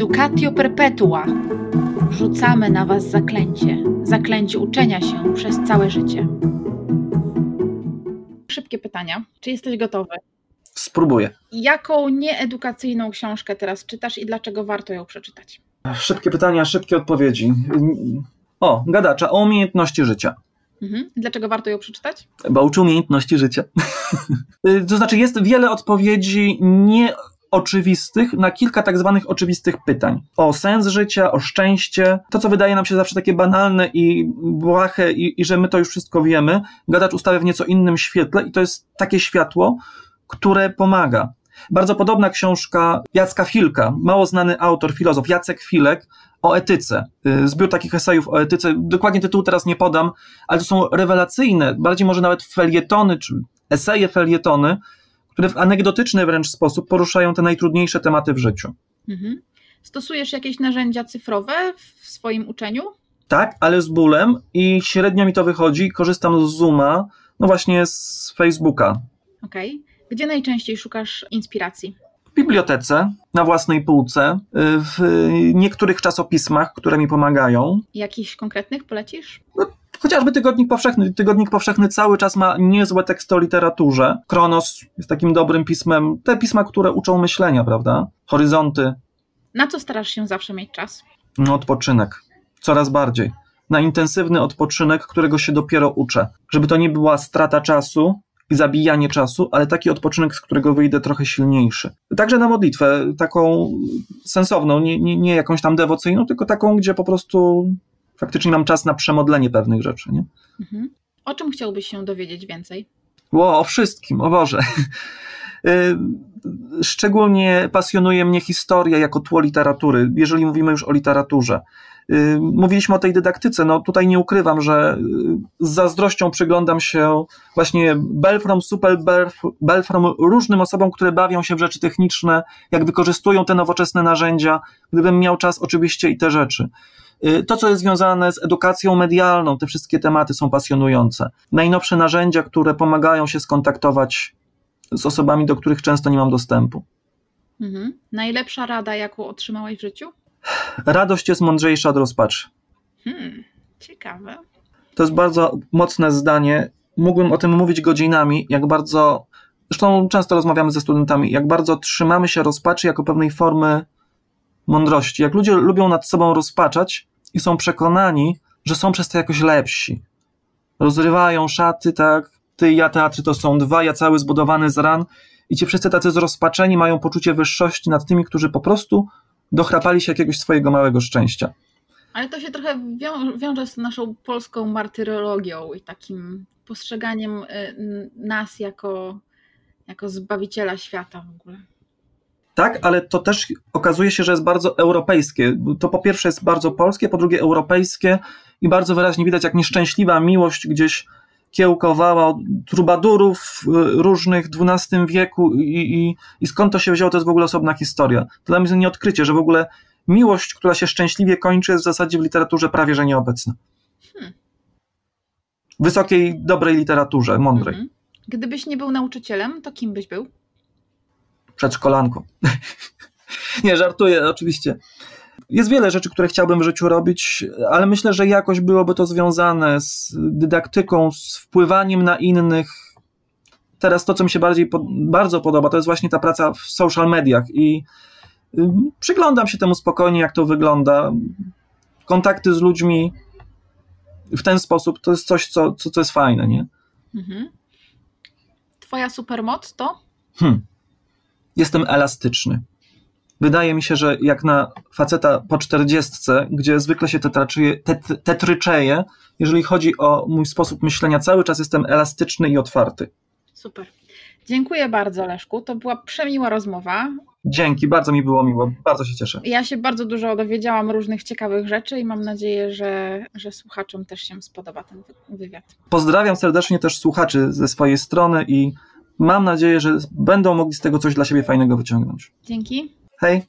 Educatio perpetua. Rzucamy na Was zaklęcie. Zaklęcie uczenia się przez całe życie. Szybkie pytania. Czy jesteś gotowy? Spróbuję. Jaką nieedukacyjną książkę teraz czytasz i dlaczego warto ją przeczytać? Szybkie pytania, szybkie odpowiedzi. O, gadacza o umiejętności życia. Mhm. Dlaczego warto ją przeczytać? Bo uczy umiejętności życia. to znaczy, jest wiele odpowiedzi nieoczywistych na kilka tak zwanych oczywistych pytań. O sens życia, o szczęście. To, co wydaje nam się zawsze takie banalne i błahe i, i że my to już wszystko wiemy, gadacz ustawia w nieco innym świetle i to jest takie światło, które pomaga. Bardzo podobna książka Jacka Filka, mało znany autor, filozof Jacek Filek o etyce. Y, zbiór takich esejów o etyce. Dokładnie tytułu teraz nie podam, ale to są rewelacyjne, bardziej może nawet felietony, czy eseje felietony, które w anegdotyczny wręcz sposób poruszają te najtrudniejsze tematy w życiu. Mhm. Stosujesz jakieś narzędzia cyfrowe w swoim uczeniu? Tak, ale z bólem i średnio mi to wychodzi. Korzystam z Zooma, no właśnie z Facebooka. Okej. Okay. Gdzie najczęściej szukasz inspiracji? W bibliotece, na własnej półce, w niektórych czasopismach, które mi pomagają. Jakichś konkretnych polecisz? No, chociażby Tygodnik Powszechny. Tygodnik Powszechny cały czas ma niezłe teksty o literaturze. Kronos jest takim dobrym pismem. Te pisma, które uczą myślenia, prawda? Horyzonty. Na co starasz się zawsze mieć czas? No, odpoczynek. Coraz bardziej. Na intensywny odpoczynek, którego się dopiero uczę. Żeby to nie była strata czasu, i zabijanie czasu, ale taki odpoczynek, z którego wyjdę trochę silniejszy. Także na modlitwę, taką sensowną, nie, nie, nie jakąś tam dewocyjną, tylko taką, gdzie po prostu faktycznie mam czas na przemodlenie pewnych rzeczy. Nie? Mhm. O czym chciałbyś się dowiedzieć więcej? Ło, o wszystkim, o Boże. Y, szczególnie pasjonuje mnie historia jako tło literatury, jeżeli mówimy już o literaturze. Y, mówiliśmy o tej dydaktyce. No tutaj nie ukrywam, że y, z zazdrością przyglądam się właśnie Belfrom, Super Belfrom, różnym osobom, które bawią się w rzeczy techniczne, jak wykorzystują te nowoczesne narzędzia. Gdybym miał czas, oczywiście i te rzeczy. Y, to, co jest związane z edukacją medialną, te wszystkie tematy są pasjonujące. Najnowsze narzędzia, które pomagają się skontaktować z osobami, do których często nie mam dostępu. Mhm. Najlepsza rada, jaką otrzymałeś w życiu? Radość jest mądrzejsza od rozpaczy. Hmm, ciekawe. To jest bardzo mocne zdanie. Mógłbym o tym mówić godzinami, jak bardzo, zresztą często rozmawiamy ze studentami, jak bardzo trzymamy się rozpaczy jako pewnej formy mądrości. Jak ludzie lubią nad sobą rozpaczać i są przekonani, że są przez to jakoś lepsi. Rozrywają szaty, tak, ty i ja teatry to są dwa, ja cały zbudowany z ran i ci wszyscy tacy zrozpaczeni mają poczucie wyższości nad tymi, którzy po prostu dochrapali się jakiegoś swojego małego szczęścia. Ale to się trochę wią wiąże z naszą polską martyrologią i takim postrzeganiem y, nas jako, jako zbawiciela świata w ogóle. Tak, ale to też okazuje się, że jest bardzo europejskie. To po pierwsze jest bardzo polskie, po drugie europejskie i bardzo wyraźnie widać, jak nieszczęśliwa miłość gdzieś kiełkowała od trubadurów y, różnych w XII wieku i, i, i skąd to się wzięło, to jest w ogóle osobna historia. To dla mnie jest nieodkrycie, że w ogóle miłość, która się szczęśliwie kończy, jest w zasadzie w literaturze prawie że nieobecna. Hmm. Wysokiej, dobrej literaturze, mądrej. Mhm. Gdybyś nie był nauczycielem, to kim byś był? Przedszkolanką. nie, żartuję, oczywiście. Jest wiele rzeczy, które chciałbym w życiu robić, ale myślę, że jakoś byłoby to związane z dydaktyką, z wpływaniem na innych. Teraz to, co mi się bardziej bardzo podoba, to jest właśnie ta praca w social mediach i przyglądam się temu spokojnie, jak to wygląda. Kontakty z ludźmi w ten sposób to jest coś, co, co, co jest fajne, nie? Mhm. Twoja supermoc to? Hmm. Jestem elastyczny. Wydaje mi się, że jak na faceta po czterdziestce, gdzie zwykle się tetryczeje, jeżeli chodzi o mój sposób myślenia, cały czas jestem elastyczny i otwarty. Super. Dziękuję bardzo, Leszku. To była przemiła rozmowa. Dzięki, bardzo mi było miło, bardzo się cieszę. Ja się bardzo dużo dowiedziałam różnych ciekawych rzeczy i mam nadzieję, że, że słuchaczom też się spodoba ten wywiad. Pozdrawiam serdecznie też słuchaczy ze swojej strony i mam nadzieję, że będą mogli z tego coś dla siebie fajnego wyciągnąć. Dzięki. Hej!